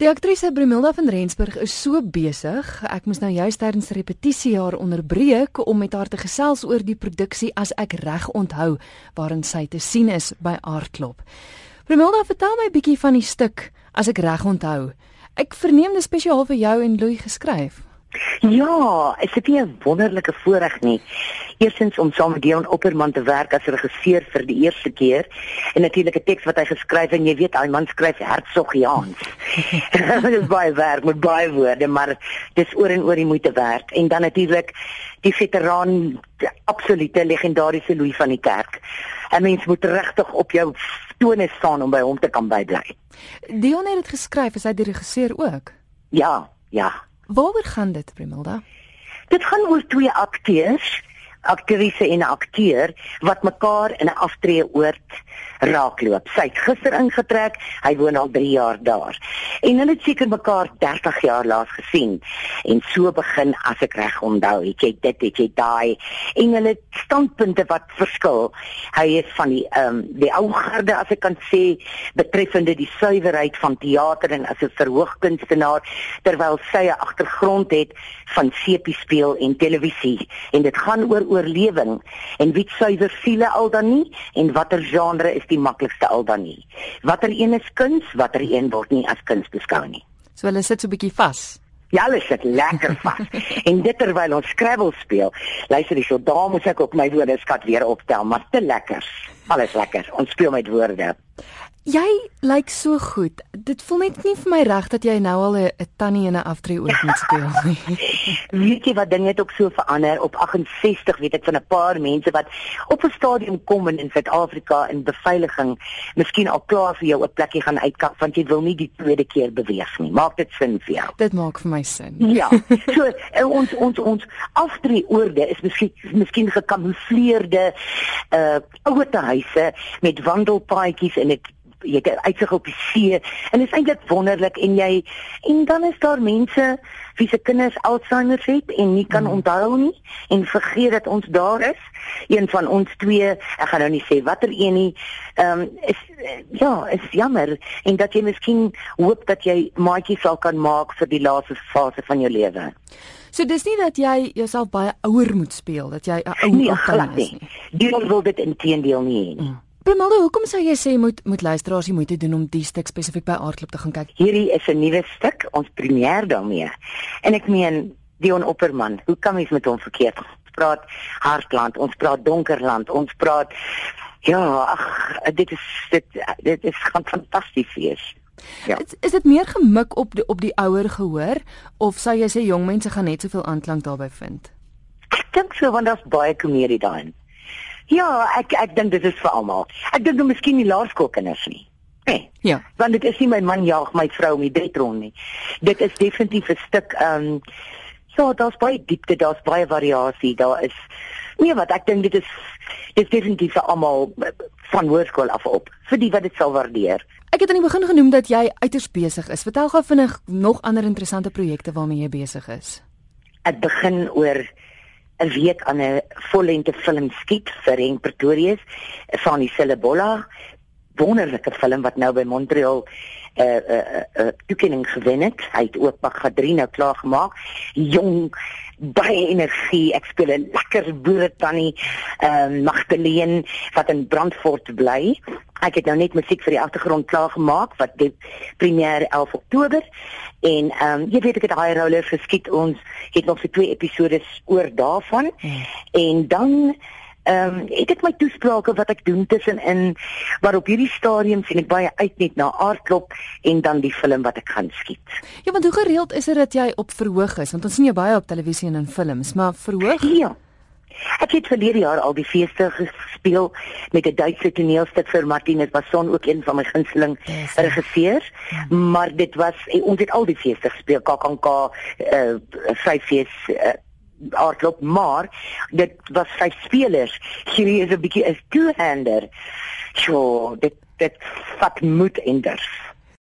Die aktrise Brimilda van Rensburg is so besig. Ek moes nou juist tydens repetisie haar onderbreek om met haar te gesels oor die produksie as ek reg onthou waarin sy te sien is by Aardklop. Brimilda, vertel my 'n bietjie van die stuk as ek reg onthou. Ek verneem dit spesiaal vir jou en Louis geskryf. Ja, is dit nie 'n wonderlike voorreg nie? Eerstens om saam met Dion Opperman te werk as regisseur vir die eerste keer en natuurlik 'n teks wat hy geskryf en jy weet hy man skryf Hertzogiaans. dit is baie werk met baie woorde, maar dis oor en oor die moeite werd en dan natuurlik die veteraan die absolute legendariese Louis van die Kerk. 'n Mens moet regtig op jou tone staan om by hom te kan bybly. Dion het dit geskryf, is hy die regisseur ook? Ja, ja. Waaroor gaan dit, Primilda? Dit gaan oor twee akteurs, aktrise en 'n akteur wat mekaar in 'n aftreeoord raakloop. Sy het gister ingetrek, hy woon al 3 jaar daar. En hulle het seker mekaar 30 jaar laas gesien. En so begin as ek reg onthou, het jy dit, het jy daai en hulle standpunte wat verskil. Hy is van die ehm um, die ou garde as ek kan sê betreffende die suiwerheid van teater en as 'n verhoogkunstenaar terwyl sy 'n agtergrond het van sepie speel en televisie en dit gaan oor oorlewing en wie suiwer siele al dan nie en watter genre is die maklikste al dan nie. Watter een is kuns, watter een word nie as kuns beskou nie. So hulle sit so 'n bietjie vas. Ja, hulle sit lekker vas. en dit terwyl ons Scrabble speel. Luister hierso, daar moet ek op my woordeskat weer optel, maar te lekker. Alles lekker. Ons speel met woorde. Jy lyk so goed. Dit voel net nie vir my reg dat jy nou al 'n tannie in 'n aftree oor moet speel nie. weet jy wat dinge het ook so verander? Op 68 weet ek van 'n paar mense wat op 'n stadium kom in in Suid-Afrika in beveiliging, miskien al klaar vir jou 'n plekkie gaan uitkap want jy wil nie die tweede keer beweeg nie. Maak dit sin vir jou? Dit maak vir my sin. Ja. So ons ons ons aftree oorde is miskien miskien gekamoufleerde uh ouete huise met wandelpaadjies en dit jy het uitsig op die see en dit is eintlik wonderlik en jy en dan is daar mense wie se kinders Alzheimer het en nie kan mm. onthou nie en vergeet dat ons daar is. Een van ons twee, ek gaan nou nie sê watter een nie, ehm um, is ja, is jammer en dat jy miskien hoop dat jy maatjie sal kan maak vir die laaste fase van jou lewe. So dis nie dat jy jouself baie ouer moet speel, dat jy 'n ou nee, glad nie. Die wil dit intedeel nie hê nie. Mm. Primaldo, hoekom sou jy sê moet moet luisteraars die moeite doen om die stuk spesifiek by Aardklop te gaan kyk? Hierdie is 'n nuwe stuk, ons premier daarmee. En ek meen Dion Opperman, hoe kan mens met hom verkeerd praat? Hartland, ons praat Donkerland, ons praat ja, ag, dit is dit dit is gaan fantasties wees. Ja. Is, is dit meer gemik op die op die ouer gehoor of sou jy sê jong mense gaan net soveel aanklank daarbey vind? Ek dink so want daar's baie komedie daarin. Ja, ek ek dink dit is vir almal. Ek dink nou miskien die laerskoolkinders nie. Nee. Ja. Want dit is nie my man jaag my vrou om die bed rond nie. Dit is definitief 'n stuk ehm um, ja, daar's baie diepte, daar's baie variasie, daar is Nee, wat ek dink dit is dit is definitief vir almal van hoërskool af op, vir die wat dit sal waardeer. Ek het aan die begin genoem dat jy uiters besig is. Vertel gou vinnig nog ander interessante projekte waarmee jy besig is. Ek begin oor 'n week aan 'n vollengte film skiet vir Ren Pretorius van die Cellebola wonderlike film wat nou by Montreal 'n uh, 'n uh, uh, uh, toekenning gewen het. Hy het ook Bagadri nou klaar gemaak. Jong baie energie. Ek speel 'n lekker boere tannie, ehm uh, Magdalene wat in Brandfort bly. Ek het nou net musiek vir die agtergrond klaar gemaak wat die premier 11 Oktober en ehm um, jy weet ek het daai roller geskiet ons het nog vir twee episode oor daarvan hmm. en dan ehm um, ek het my toesprake wat ek doen tussenin maar op hierdie stadium sien ek baie uit net na aardklop en dan die film wat ek gaan skiet. Ja, want hoe gereeld is dit dat jy op verhoog is? Want ons sien jou baie op televisie en in films, maar verhoog? Ja. Ek het verlede jaar al die feeste gespeel met 'n Duitse toneelstuk vir Martinus Basson ook een van my gunsteling yes, regisseurs. Ja. Maar dit was ons het al die feeste gespeel KAKNK eh uh, vyf fees uh, aardklop maar dit was vyf spelers. Hierdie is 'n bietjie 'n two-hander. So dit dit vat moed en durf.